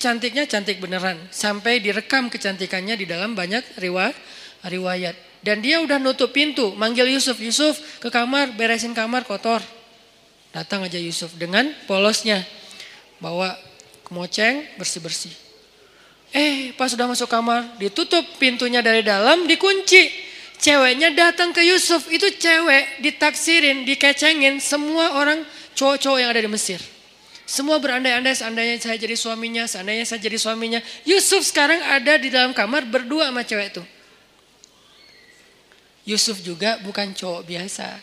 cantiknya cantik beneran. Sampai direkam kecantikannya di dalam banyak riwayat. riwayat. Dan dia udah nutup pintu, manggil Yusuf. Yusuf ke kamar, beresin kamar kotor. Datang aja Yusuf dengan polosnya. Bawa kemoceng, bersih-bersih. Eh pas sudah masuk kamar, ditutup pintunya dari dalam, dikunci. Ceweknya datang ke Yusuf, itu cewek ditaksirin, dikecengin semua orang cowok-cowok yang ada di Mesir. Semua berandai-andai seandainya saya jadi suaminya, seandainya saya jadi suaminya. Yusuf sekarang ada di dalam kamar berdua sama cewek itu. Yusuf juga bukan cowok biasa.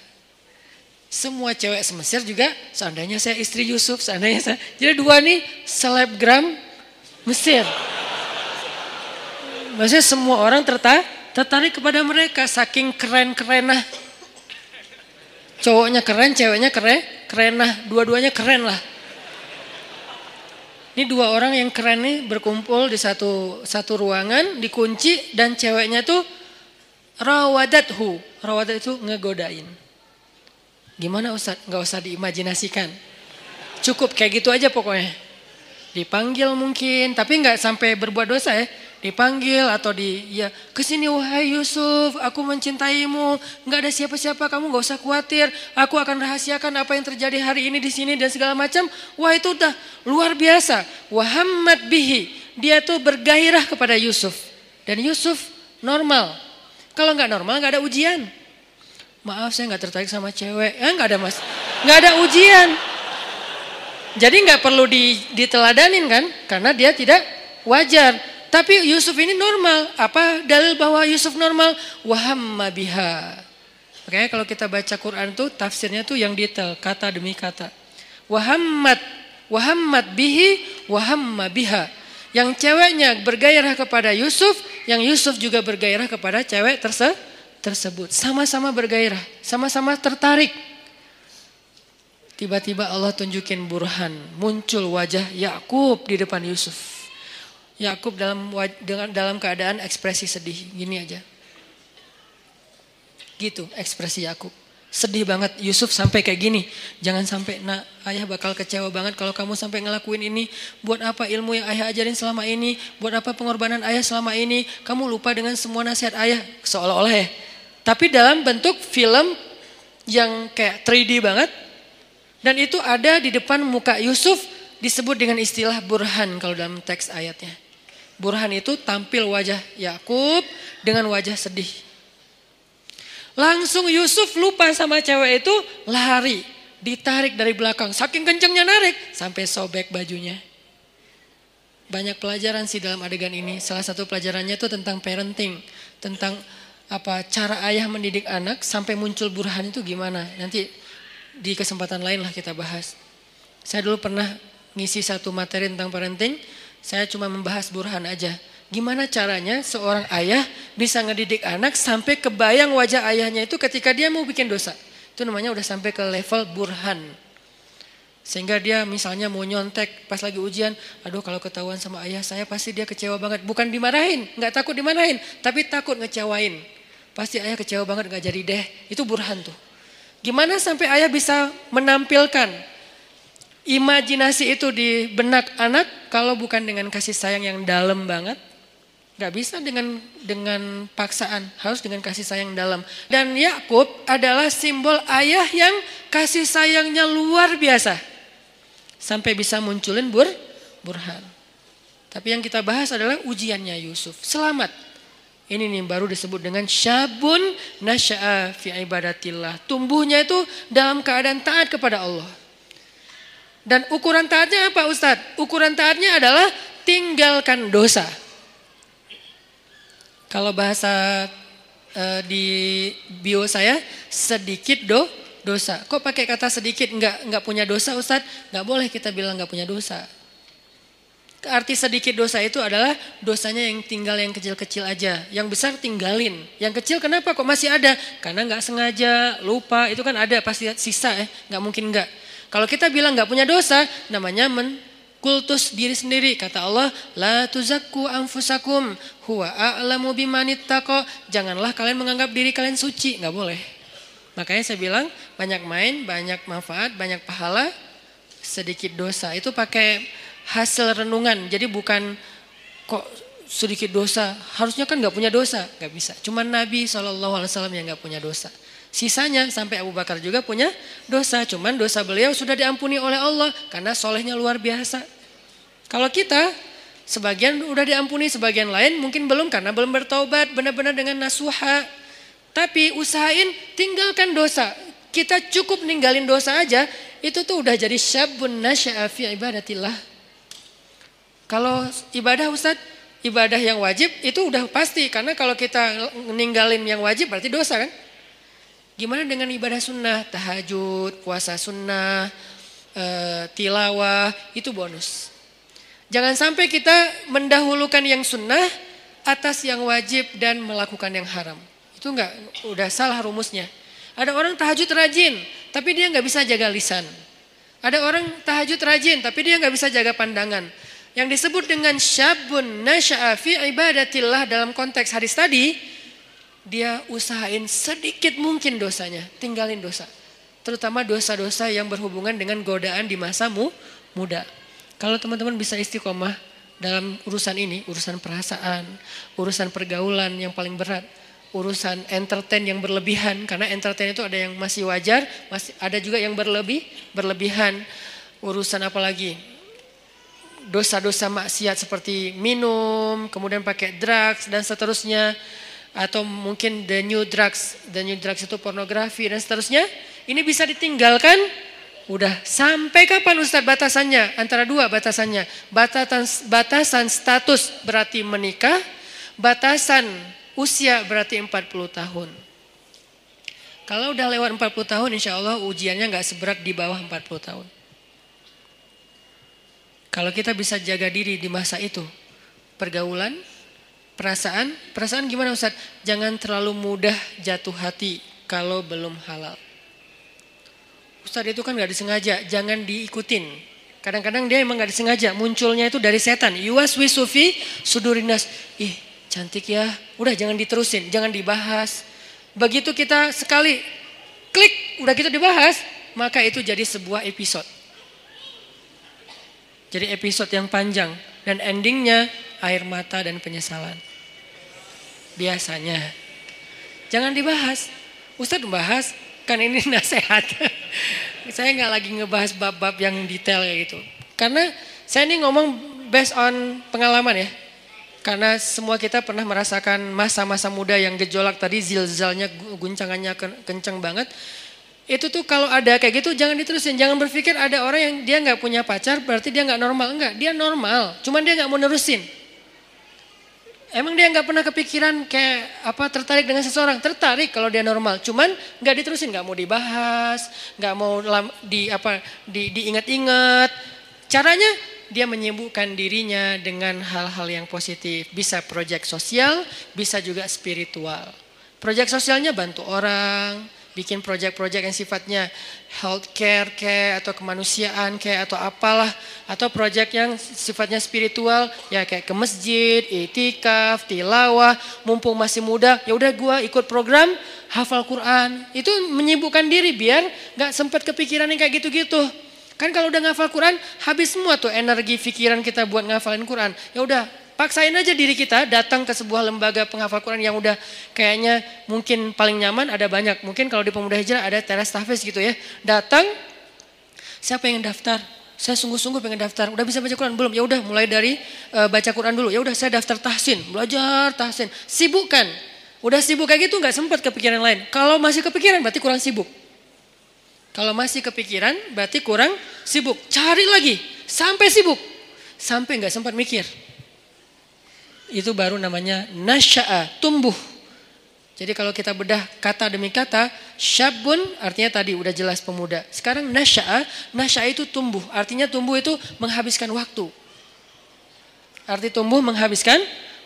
Semua cewek semesir juga seandainya saya istri Yusuf, seandainya saya. Jadi dua nih selebgram Mesir. Maksudnya semua orang tertarik, tertarik kepada mereka saking keren-kerenah. Cowoknya keren, ceweknya keren, kerenah, dua-duanya keren lah. Ini dua orang yang keren nih berkumpul di satu satu ruangan, dikunci dan ceweknya tuh rawadathu. Rawadat itu ngegodain. Gimana Ustaz? Gak usah diimajinasikan. Cukup kayak gitu aja pokoknya. Dipanggil mungkin, tapi nggak sampai berbuat dosa ya dipanggil atau di ya ke sini wahai Yusuf aku mencintaimu. Nggak ada siapa-siapa kamu nggak usah khawatir. Aku akan rahasiakan apa yang terjadi hari ini di sini dan segala macam. Wah itu udah luar biasa. Muhammad bihi. Dia tuh bergairah kepada Yusuf. Dan Yusuf normal. Kalau nggak normal nggak ada ujian. Maaf saya nggak tertarik sama cewek. Ya nggak ada mas. Nggak ada ujian. Jadi nggak perlu diteladanin kan? Karena dia tidak wajar tapi Yusuf ini normal. Apa dalil bahwa Yusuf normal? Wahamma biha. Makanya kalau kita baca Quran tuh tafsirnya tuh yang detail, kata demi kata. Wahammat, wahammat bihi, wahamma biha. Yang ceweknya bergairah kepada Yusuf, yang Yusuf juga bergairah kepada cewek terse tersebut. Sama-sama bergairah, sama-sama tertarik. Tiba-tiba Allah tunjukin burhan, muncul wajah Yakub di depan Yusuf. Yakub dalam dengan dalam keadaan ekspresi sedih gini aja. Gitu ekspresi Yakub. Sedih banget Yusuf sampai kayak gini. Jangan sampai nak ayah bakal kecewa banget kalau kamu sampai ngelakuin ini. Buat apa ilmu yang ayah ajarin selama ini? Buat apa pengorbanan ayah selama ini? Kamu lupa dengan semua nasihat ayah seolah-olah ya. Tapi dalam bentuk film yang kayak 3D banget. Dan itu ada di depan muka Yusuf disebut dengan istilah burhan kalau dalam teks ayatnya. Burhan itu tampil wajah Yakub dengan wajah sedih. Langsung Yusuf lupa sama cewek itu lari. Ditarik dari belakang. Saking kencengnya narik. Sampai sobek bajunya. Banyak pelajaran sih dalam adegan ini. Salah satu pelajarannya itu tentang parenting. Tentang apa cara ayah mendidik anak sampai muncul burhan itu gimana. Nanti di kesempatan lain lah kita bahas. Saya dulu pernah ngisi satu materi tentang parenting saya cuma membahas burhan aja. Gimana caranya seorang ayah bisa ngedidik anak sampai kebayang wajah ayahnya itu ketika dia mau bikin dosa. Itu namanya udah sampai ke level burhan. Sehingga dia misalnya mau nyontek pas lagi ujian, aduh kalau ketahuan sama ayah saya pasti dia kecewa banget. Bukan dimarahin, nggak takut dimarahin, tapi takut ngecewain. Pasti ayah kecewa banget nggak jadi deh. Itu burhan tuh. Gimana sampai ayah bisa menampilkan imajinasi itu di benak anak kalau bukan dengan kasih sayang yang dalam banget Gak bisa dengan dengan paksaan, harus dengan kasih sayang dalam. Dan Yakub adalah simbol ayah yang kasih sayangnya luar biasa. Sampai bisa munculin bur, burhan. Tapi yang kita bahas adalah ujiannya Yusuf. Selamat. Ini nih baru disebut dengan syabun nasya'a fi ibadatillah. Tumbuhnya itu dalam keadaan taat kepada Allah. Dan ukuran taatnya apa Ustadz? Ukuran taatnya adalah tinggalkan dosa. Kalau bahasa uh, di bio saya sedikit do dosa. Kok pakai kata sedikit nggak nggak punya dosa Ustadz? Nggak boleh kita bilang nggak punya dosa. Arti sedikit dosa itu adalah dosanya yang tinggal yang kecil-kecil aja. Yang besar tinggalin. Yang kecil kenapa kok masih ada? Karena nggak sengaja, lupa. Itu kan ada pasti sisa ya. Nggak mungkin nggak. Kalau kita bilang nggak punya dosa, namanya menkultus diri sendiri. Kata Allah, la tuzakku anfusakum huwa a'lamu bimanittaqo. Janganlah kalian menganggap diri kalian suci, nggak boleh. Makanya saya bilang banyak main, banyak manfaat, banyak pahala, sedikit dosa. Itu pakai hasil renungan. Jadi bukan kok sedikit dosa, harusnya kan nggak punya dosa, nggak bisa. Cuman Nabi saw yang nggak punya dosa. Sisanya sampai Abu Bakar juga punya dosa, cuman dosa beliau sudah diampuni oleh Allah karena solehnya luar biasa. Kalau kita sebagian udah diampuni, sebagian lain mungkin belum karena belum bertobat benar-benar dengan nasuha. Tapi usahain tinggalkan dosa. Kita cukup ninggalin dosa aja, itu tuh udah jadi syabun nasya'a fi ibadatillah. Kalau ibadah Ustadz, ibadah yang wajib itu udah pasti. Karena kalau kita ninggalin yang wajib berarti dosa kan. Gimana dengan ibadah sunnah, tahajud, puasa sunnah, e, tilawah, itu bonus. Jangan sampai kita mendahulukan yang sunnah atas yang wajib dan melakukan yang haram. Itu enggak, udah salah rumusnya. Ada orang tahajud rajin, tapi dia nggak bisa jaga lisan. Ada orang tahajud rajin, tapi dia nggak bisa jaga pandangan. Yang disebut dengan syabun nasya'a fi ibadatillah dalam konteks hadis tadi, dia usahain sedikit mungkin dosanya, tinggalin dosa. Terutama dosa-dosa yang berhubungan dengan godaan di masamu muda. Kalau teman-teman bisa istiqomah dalam urusan ini, urusan perasaan, urusan pergaulan yang paling berat, urusan entertain yang berlebihan karena entertain itu ada yang masih wajar, masih ada juga yang berlebih, berlebihan. Urusan apa lagi? dosa-dosa maksiat seperti minum, kemudian pakai drugs dan seterusnya atau mungkin the new drugs, the new drugs itu pornografi dan seterusnya, ini bisa ditinggalkan udah sampai kapan Ustaz batasannya? Antara dua batasannya. Batasan batasan status berarti menikah, batasan usia berarti 40 tahun. Kalau udah lewat 40 tahun insya Allah ujiannya nggak seberat di bawah 40 tahun. Kalau kita bisa jaga diri di masa itu, pergaulan, perasaan, perasaan gimana Ustaz? Jangan terlalu mudah jatuh hati kalau belum halal. Ustaz itu kan gak disengaja, jangan diikutin. Kadang-kadang dia emang gak disengaja, munculnya itu dari setan. Yuwas wisufi sudurinas. Ih cantik ya, udah jangan diterusin, jangan dibahas. Begitu kita sekali klik, udah gitu dibahas, maka itu jadi sebuah episode. Jadi episode yang panjang dan endingnya air mata dan penyesalan. Biasanya. Jangan dibahas. Ustadz membahas, kan ini nasihat. saya nggak lagi ngebahas bab-bab yang detail kayak gitu. Karena saya ini ngomong based on pengalaman ya. Karena semua kita pernah merasakan masa-masa muda yang gejolak tadi, zilzalnya, guncangannya kencang banget. Itu tuh kalau ada kayak gitu jangan diterusin. Jangan berpikir ada orang yang dia nggak punya pacar berarti dia nggak normal. Enggak, dia normal. Cuman dia nggak mau nerusin. Emang dia nggak pernah kepikiran kayak apa tertarik dengan seseorang? Tertarik kalau dia normal. Cuman nggak diterusin, nggak mau dibahas, nggak mau di apa di diingat-ingat. Caranya dia menyibukkan dirinya dengan hal-hal yang positif. Bisa proyek sosial, bisa juga spiritual. Proyek sosialnya bantu orang, bikin proyek-proyek yang sifatnya healthcare kayak atau kemanusiaan kayak atau apalah atau proyek yang sifatnya spiritual ya kayak ke masjid, itikaf, tilawah, mumpung masih muda, ya udah gua ikut program hafal Quran. Itu menyibukkan diri biar nggak sempat kepikiran yang kayak gitu-gitu. Kan kalau udah ngafal Quran habis semua tuh energi pikiran kita buat ngafalin Quran. Ya udah Paksain aja diri kita datang ke sebuah lembaga penghafal Quran yang udah kayaknya mungkin paling nyaman ada banyak. Mungkin kalau di Pemuda Hijrah ada teras tahfiz gitu ya. Datang, siapa yang daftar? Saya sungguh-sungguh pengen daftar. Udah bisa baca Quran belum? Ya udah mulai dari uh, baca Quran dulu. Ya udah saya daftar tahsin, belajar tahsin. Sibukkan. Udah sibuk kayak gitu nggak sempat kepikiran lain. Kalau masih kepikiran berarti kurang sibuk. Kalau masih kepikiran berarti kurang sibuk. Cari lagi sampai sibuk. Sampai nggak sempat mikir itu baru namanya nasya'a, tumbuh. Jadi kalau kita bedah kata demi kata, syabun artinya tadi udah jelas pemuda. Sekarang nasya'a, nasya'a itu tumbuh. Artinya tumbuh itu menghabiskan waktu. Arti tumbuh menghabiskan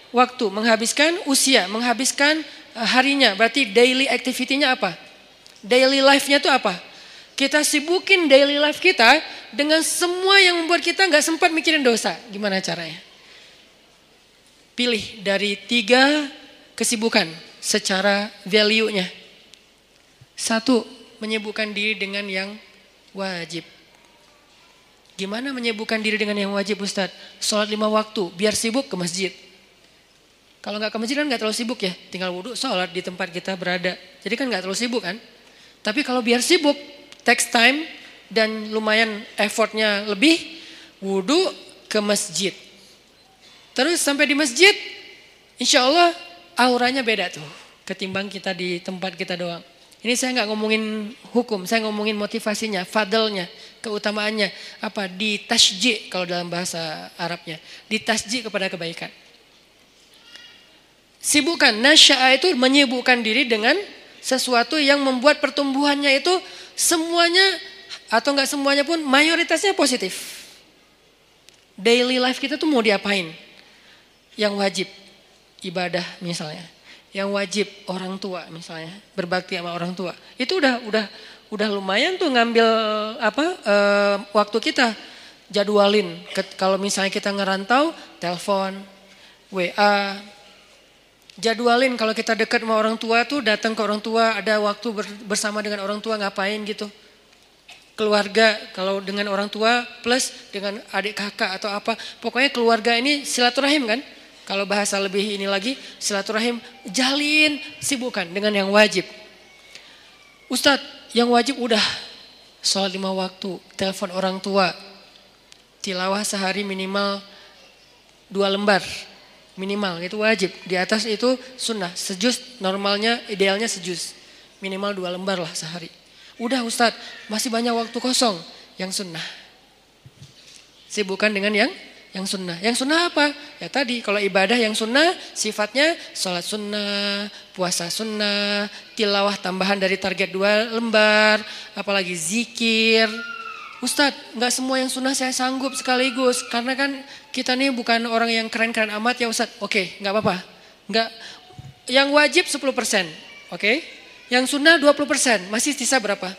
waktu, menghabiskan usia, menghabiskan eh, harinya. Berarti daily activity-nya apa? Daily life-nya itu apa? Kita sibukin daily life kita dengan semua yang membuat kita nggak sempat mikirin dosa. Gimana caranya? Pilih dari tiga kesibukan secara value-nya. Satu, menyibukkan diri dengan yang wajib. Gimana menyibukkan diri dengan yang wajib Ustadz? Sholat lima waktu, biar sibuk ke masjid. Kalau nggak ke masjid kan nggak terlalu sibuk ya, tinggal wudhu, sholat di tempat kita berada. Jadi kan nggak terlalu sibuk kan? Tapi kalau biar sibuk, text time dan lumayan effortnya lebih, wudhu ke masjid. Terus sampai di masjid, insya Allah auranya beda tuh ketimbang kita di tempat kita doang. Ini saya nggak ngomongin hukum, saya ngomongin motivasinya, fadlnya, keutamaannya. Apa? Di tasji kalau dalam bahasa Arabnya. Di tasji kepada kebaikan. Sibukkan, nasya'a itu menyibukkan diri dengan sesuatu yang membuat pertumbuhannya itu semuanya atau nggak semuanya pun mayoritasnya positif. Daily life kita tuh mau diapain? Yang wajib, ibadah misalnya. Yang wajib orang tua misalnya berbakti sama orang tua. Itu udah udah udah lumayan tuh ngambil apa e, waktu kita jadwalin. Kalau misalnya kita ngerantau telepon WA jadwalin. Kalau kita dekat sama orang tua tuh datang ke orang tua ada waktu bersama dengan orang tua ngapain gitu. Keluarga kalau dengan orang tua plus dengan adik kakak atau apa. Pokoknya keluarga ini silaturahim kan kalau bahasa lebih ini lagi, silaturahim jalin, sibukkan dengan yang wajib. Ustadz, yang wajib udah sholat lima waktu, telepon orang tua, tilawah sehari minimal dua lembar, minimal itu wajib. Di atas itu sunnah, sejus normalnya idealnya sejus, minimal dua lembar lah sehari. Udah Ustadz, masih banyak waktu kosong, yang sunnah. Sibukkan dengan yang yang sunnah. Yang sunnah apa? Ya tadi kalau ibadah yang sunnah sifatnya sholat sunnah, puasa sunnah, tilawah tambahan dari target dua lembar, apalagi zikir. Ustadz, nggak semua yang sunnah saya sanggup sekaligus karena kan kita nih bukan orang yang keren-keren amat ya Ustadz. Oke, nggak apa-apa. Nggak, yang wajib 10%, oke? Yang sunnah 20%, masih sisa berapa?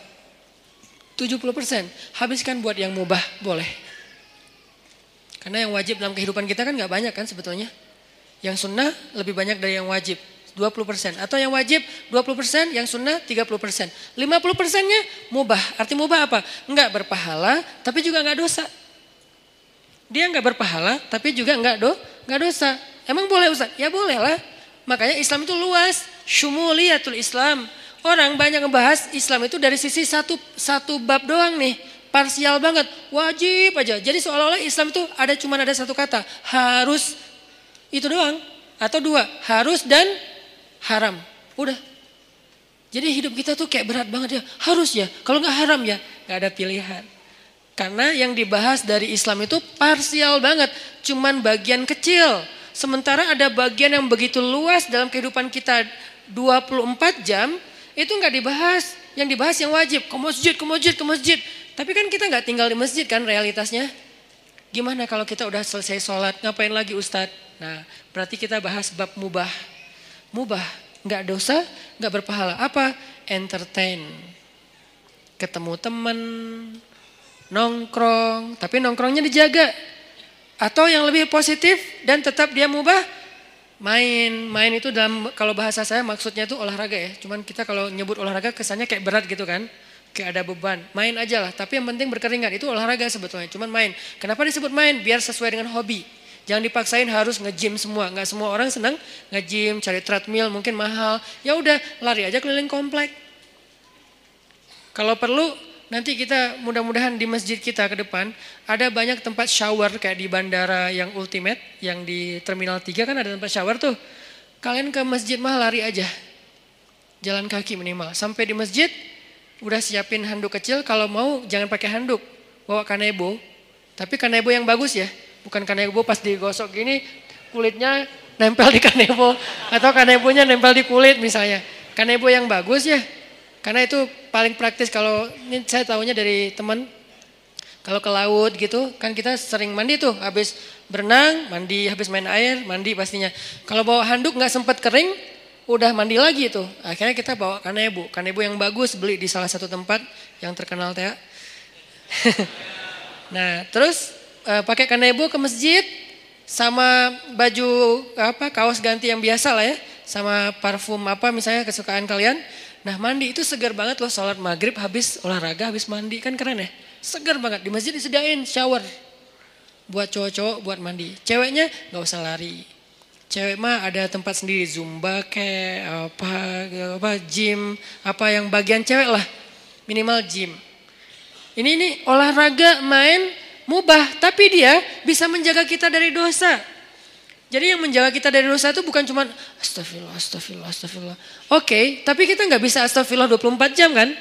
70%. Habiskan buat yang mubah, boleh. Karena yang wajib dalam kehidupan kita kan nggak banyak kan sebetulnya. Yang sunnah lebih banyak dari yang wajib. 20%. Atau yang wajib 20%, yang sunnah 30%. 50%-nya mubah. Arti mubah apa? Enggak berpahala, tapi juga enggak dosa. Dia enggak berpahala, tapi juga enggak do, enggak dosa. Emang boleh Ustaz? Ya boleh lah. Makanya Islam itu luas. Syumuliyatul Islam. Orang banyak ngebahas Islam itu dari sisi satu satu bab doang nih parsial banget, wajib aja. Jadi seolah-olah Islam itu ada cuma ada satu kata, harus itu doang atau dua, harus dan haram. Udah. Jadi hidup kita tuh kayak berat banget ya, harus ya. Kalau nggak haram ya, nggak ada pilihan. Karena yang dibahas dari Islam itu parsial banget, cuman bagian kecil. Sementara ada bagian yang begitu luas dalam kehidupan kita 24 jam, itu nggak dibahas. Yang dibahas yang wajib, ke masjid, ke masjid, ke masjid. Tapi kan kita nggak tinggal di masjid kan realitasnya. Gimana kalau kita udah selesai sholat, ngapain lagi Ustadz? Nah, berarti kita bahas bab mubah. Mubah, nggak dosa, nggak berpahala. Apa? Entertain. Ketemu temen, nongkrong, tapi nongkrongnya dijaga. Atau yang lebih positif dan tetap dia mubah, main. Main itu dalam kalau bahasa saya maksudnya itu olahraga ya. Cuman kita kalau nyebut olahraga kesannya kayak berat gitu kan kayak ada beban. Main aja lah, tapi yang penting berkeringat. Itu olahraga sebetulnya, cuman main. Kenapa disebut main? Biar sesuai dengan hobi. Jangan dipaksain harus nge-gym semua. Nggak semua orang senang nge-gym, cari treadmill, mungkin mahal. Ya udah, lari aja keliling komplek. Kalau perlu, nanti kita mudah-mudahan di masjid kita ke depan, ada banyak tempat shower kayak di bandara yang ultimate, yang di Terminal 3 kan ada tempat shower tuh. Kalian ke masjid mah lari aja. Jalan kaki minimal. Sampai di masjid, udah siapin handuk kecil, kalau mau jangan pakai handuk, bawa kanebo. Tapi kanebo yang bagus ya, bukan kanebo pas digosok gini kulitnya nempel di kanebo. Atau kanebonya nempel di kulit misalnya. Kanebo yang bagus ya, karena itu paling praktis kalau ini saya tahunya dari teman. Kalau ke laut gitu kan kita sering mandi tuh. Habis berenang mandi. Habis main air mandi pastinya. Kalau bawa handuk nggak sempat kering udah mandi lagi tuh. Akhirnya kita bawa kanebo, kanebo yang bagus beli di salah satu tempat yang terkenal teh. nah, terus uh, pakai kanebo ke masjid sama baju apa kaos ganti yang biasa lah ya, sama parfum apa misalnya kesukaan kalian. Nah, mandi itu segar banget loh sholat maghrib habis olahraga habis mandi kan keren ya. Segar banget. Di masjid disediain shower. Buat cowok-cowok buat mandi. Ceweknya nggak usah lari. Cewek mah ada tempat sendiri zumba kayak apa apa gym apa yang bagian cewek lah minimal gym. Ini ini olahraga main mubah tapi dia bisa menjaga kita dari dosa. Jadi yang menjaga kita dari dosa itu bukan cuma astagfirullah, astagfirullah, astagfirullah. Oke, okay, tapi kita nggak bisa astagfirullah 24 jam kan?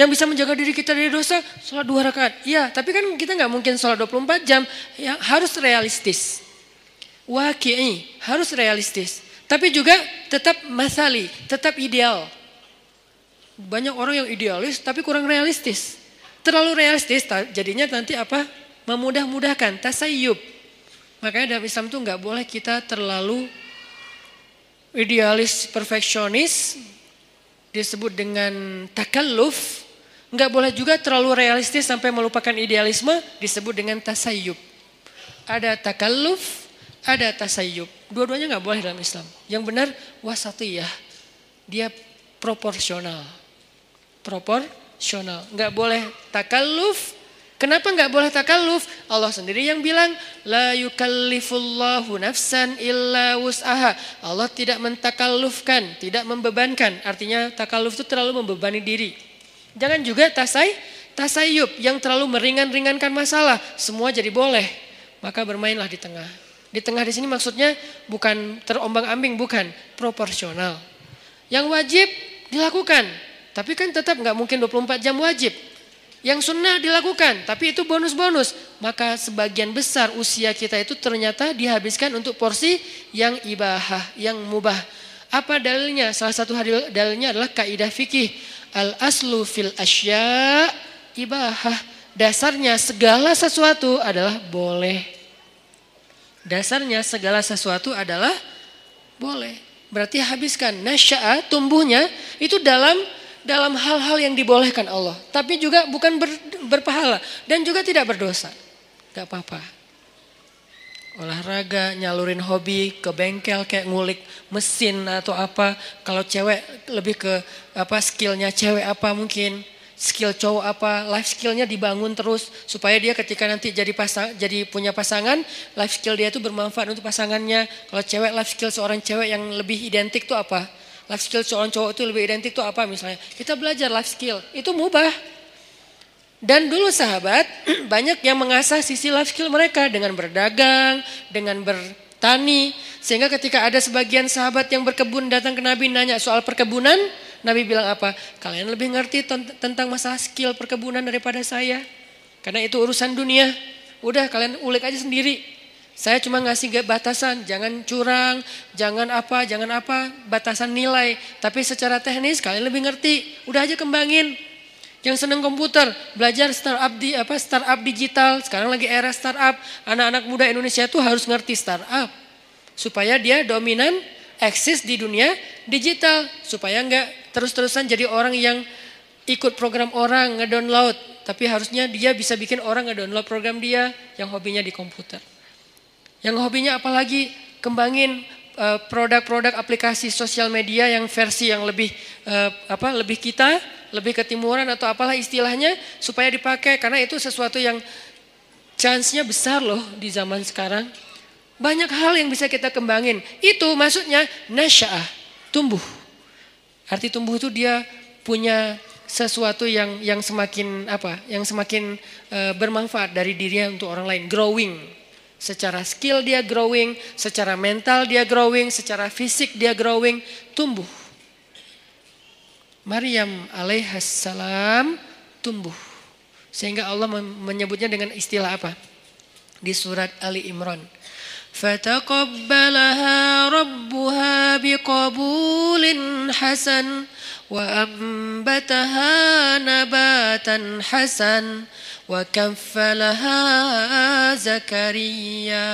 Yang bisa menjaga diri kita dari dosa, sholat dua rakaat. Iya, tapi kan kita nggak mungkin sholat 24 jam. Ya, harus realistis waki'i, harus realistis. Tapi juga tetap masali, tetap ideal. Banyak orang yang idealis tapi kurang realistis. Terlalu realistis jadinya nanti apa? Memudah-mudahkan, tasayyub. Makanya dalam Islam itu nggak boleh kita terlalu idealis, perfeksionis, disebut dengan takalluf. Nggak boleh juga terlalu realistis sampai melupakan idealisme, disebut dengan tasayyub. Ada takalluf, ada tasayyub. Dua-duanya nggak boleh dalam Islam. Yang benar wasatiyah. Dia proporsional. Proporsional. Nggak boleh takalluf. Kenapa nggak boleh takalluf? Allah sendiri yang bilang la yukallifullahu nafsan illa wus'aha. Allah tidak mentakallufkan, tidak membebankan. Artinya takalluf itu terlalu membebani diri. Jangan juga tasay, tasayyub yang terlalu meringan-ringankan masalah. Semua jadi boleh. Maka bermainlah di tengah. Di tengah di sini maksudnya bukan terombang-ambing, bukan proporsional. Yang wajib dilakukan, tapi kan tetap nggak mungkin 24 jam wajib. Yang sunnah dilakukan, tapi itu bonus-bonus. Maka sebagian besar usia kita itu ternyata dihabiskan untuk porsi yang ibahah, yang mubah. Apa dalilnya? Salah satu dalilnya adalah kaidah fikih. Al aslu fil asya ibahah. Dasarnya segala sesuatu adalah boleh. Dasarnya segala sesuatu adalah boleh. Berarti habiskan nasya'a tumbuhnya itu dalam dalam hal-hal yang dibolehkan Allah. Tapi juga bukan ber, berpahala dan juga tidak berdosa. Gak apa-apa. Olahraga, nyalurin hobi ke bengkel kayak ngulik mesin atau apa. Kalau cewek lebih ke apa skillnya cewek apa mungkin skill cowok apa, life skillnya dibangun terus supaya dia ketika nanti jadi pasang, jadi punya pasangan, life skill dia itu bermanfaat untuk pasangannya. Kalau cewek life skill seorang cewek yang lebih identik itu apa? Life skill seorang cowok itu lebih identik itu apa misalnya? Kita belajar life skill, itu mubah. Dan dulu sahabat banyak yang mengasah sisi life skill mereka dengan berdagang, dengan bertani. Sehingga ketika ada sebagian sahabat yang berkebun datang ke Nabi nanya soal perkebunan, Nabi bilang apa? Kalian lebih ngerti tentang masalah skill perkebunan daripada saya. Karena itu urusan dunia. Udah kalian ulik aja sendiri. Saya cuma ngasih batasan, jangan curang, jangan apa, jangan apa, batasan nilai. Tapi secara teknis kalian lebih ngerti. Udah aja kembangin. Yang seneng komputer, belajar startup di apa startup digital. Sekarang lagi era startup. Anak-anak muda Indonesia tuh harus ngerti startup supaya dia dominan eksis di dunia digital supaya enggak terus-terusan jadi orang yang ikut program orang ngedownload tapi harusnya dia bisa bikin orang ngedownload program dia yang hobinya di komputer. Yang hobinya apalagi kembangin eh, produk-produk aplikasi sosial media yang versi yang lebih uh, apa lebih kita, lebih ketimuran atau apalah istilahnya supaya dipakai karena itu sesuatu yang chance-nya besar loh di zaman sekarang. Banyak hal yang bisa kita kembangin. Itu maksudnya nasya'ah, tumbuh. Arti tumbuh itu dia punya sesuatu yang yang semakin apa? Yang semakin uh, bermanfaat dari dirinya untuk orang lain, growing. Secara skill dia growing, secara mental dia growing, secara fisik dia growing, tumbuh. Maryam alaihissalam tumbuh. Sehingga Allah menyebutnya dengan istilah apa? Di surat Ali Imran. فتقبلها ربها بقبول حسن وأنبتها نباتا حسن وكفلها Zakaria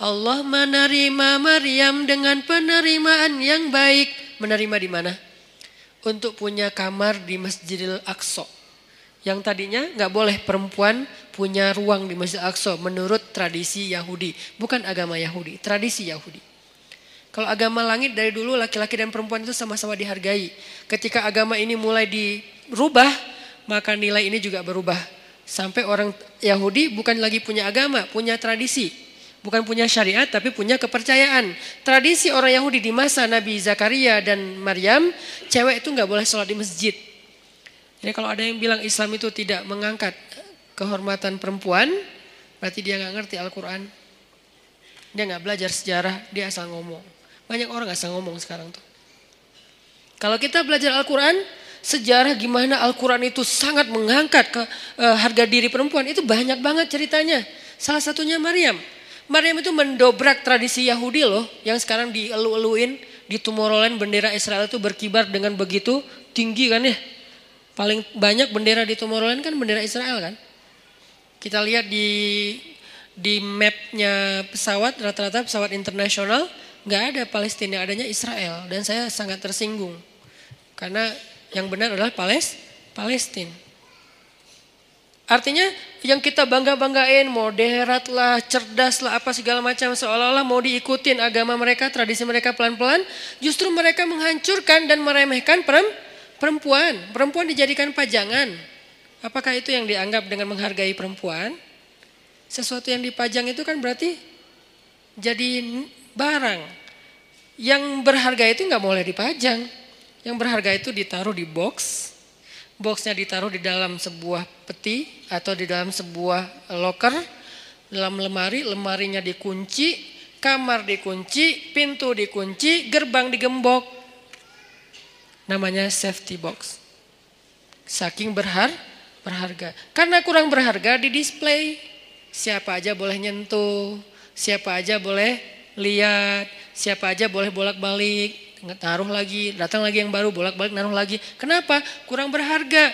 Allah menerima Maryam dengan penerimaan yang baik menerima di mana untuk punya kamar di Masjidil Aqsa yang tadinya nggak boleh perempuan punya ruang di Masjid Aqsa menurut tradisi Yahudi, bukan agama Yahudi, tradisi Yahudi. Kalau agama langit dari dulu laki-laki dan perempuan itu sama-sama dihargai. Ketika agama ini mulai dirubah, maka nilai ini juga berubah. Sampai orang Yahudi bukan lagi punya agama, punya tradisi. Bukan punya syariat tapi punya kepercayaan. Tradisi orang Yahudi di masa Nabi Zakaria dan Maryam, cewek itu nggak boleh sholat di masjid. Jadi kalau ada yang bilang Islam itu tidak mengangkat kehormatan perempuan, berarti dia nggak ngerti Al-Quran. Dia nggak belajar sejarah, dia asal ngomong. Banyak orang asal ngomong sekarang tuh. Kalau kita belajar Al-Quran, sejarah gimana Al-Quran itu sangat mengangkat ke uh, harga diri perempuan, itu banyak banget ceritanya. Salah satunya Maryam. Maryam itu mendobrak tradisi Yahudi loh, yang sekarang dielu-eluin di Tomorrowland bendera Israel itu berkibar dengan begitu tinggi kan ya. Paling banyak bendera di Tomorrowland kan bendera Israel kan. Kita lihat di di mapnya pesawat rata-rata pesawat internasional nggak ada Palestina adanya Israel dan saya sangat tersinggung karena yang benar adalah Pales Palestina. Artinya yang kita bangga-banggain moderat lah, cerdas lah, apa segala macam seolah-olah mau diikutin agama mereka, tradisi mereka pelan-pelan, justru mereka menghancurkan dan meremehkan perempuan. Perempuan dijadikan pajangan. Apakah itu yang dianggap dengan menghargai perempuan? Sesuatu yang dipajang itu kan berarti jadi barang. Yang berharga itu nggak boleh dipajang. Yang berharga itu ditaruh di box, boxnya ditaruh di dalam sebuah peti atau di dalam sebuah locker, dalam lemari, lemarinya dikunci, kamar dikunci, pintu dikunci, gerbang digembok. Namanya safety box. Saking berhar, berharga. Karena kurang berharga di display. Siapa aja boleh nyentuh, siapa aja boleh lihat, siapa aja boleh bolak-balik, taruh lagi, datang lagi yang baru, bolak-balik naruh lagi. Kenapa? Kurang berharga.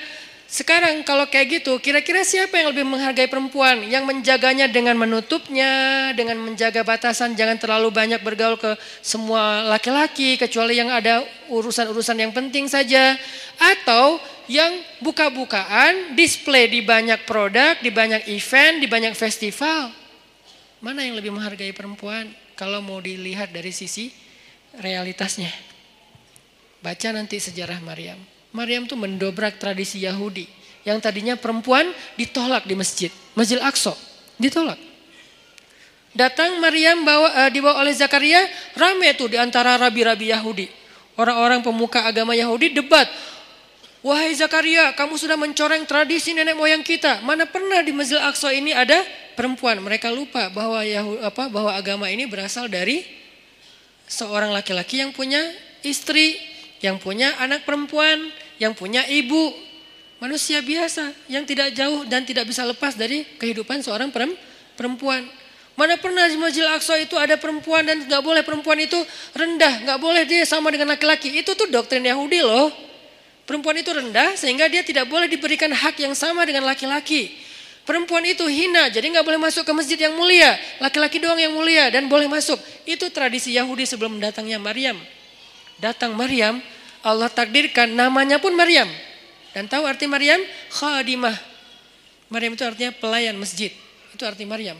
Sekarang kalau kayak gitu, kira-kira siapa yang lebih menghargai perempuan? Yang menjaganya dengan menutupnya, dengan menjaga batasan, jangan terlalu banyak bergaul ke semua laki-laki, kecuali yang ada urusan-urusan yang penting saja. Atau yang buka-bukaan, display di banyak produk, di banyak event, di banyak festival. Mana yang lebih menghargai perempuan? Kalau mau dilihat dari sisi realitasnya. Baca nanti sejarah Maryam. Maryam tuh mendobrak tradisi Yahudi. Yang tadinya perempuan ditolak di masjid. Masjid Aqsa ditolak. Datang Maryam bawa, uh, dibawa oleh Zakaria, rame tuh di antara rabi-rabi Yahudi. Orang-orang pemuka agama Yahudi debat. Wahai Zakaria, kamu sudah mencoreng tradisi nenek moyang kita. Mana pernah di Masjid Aqsa ini ada perempuan? Mereka lupa bahwa Yahudi, apa bahwa agama ini berasal dari seorang laki-laki yang punya istri, yang punya anak perempuan, yang punya ibu, manusia biasa yang tidak jauh dan tidak bisa lepas dari kehidupan seorang perempuan. Mana pernah di Masjid Aqsa itu ada perempuan dan nggak boleh perempuan itu rendah, nggak boleh dia sama dengan laki-laki. Itu tuh doktrin Yahudi loh. Perempuan itu rendah sehingga dia tidak boleh diberikan hak yang sama dengan laki-laki. Perempuan itu hina, jadi nggak boleh masuk ke masjid yang mulia. Laki-laki doang yang mulia dan boleh masuk. Itu tradisi Yahudi sebelum datangnya Maryam. Datang Maryam, Allah takdirkan namanya pun Maryam. Dan tahu arti Maryam? Khadimah. Maryam itu artinya pelayan masjid. Itu arti Maryam.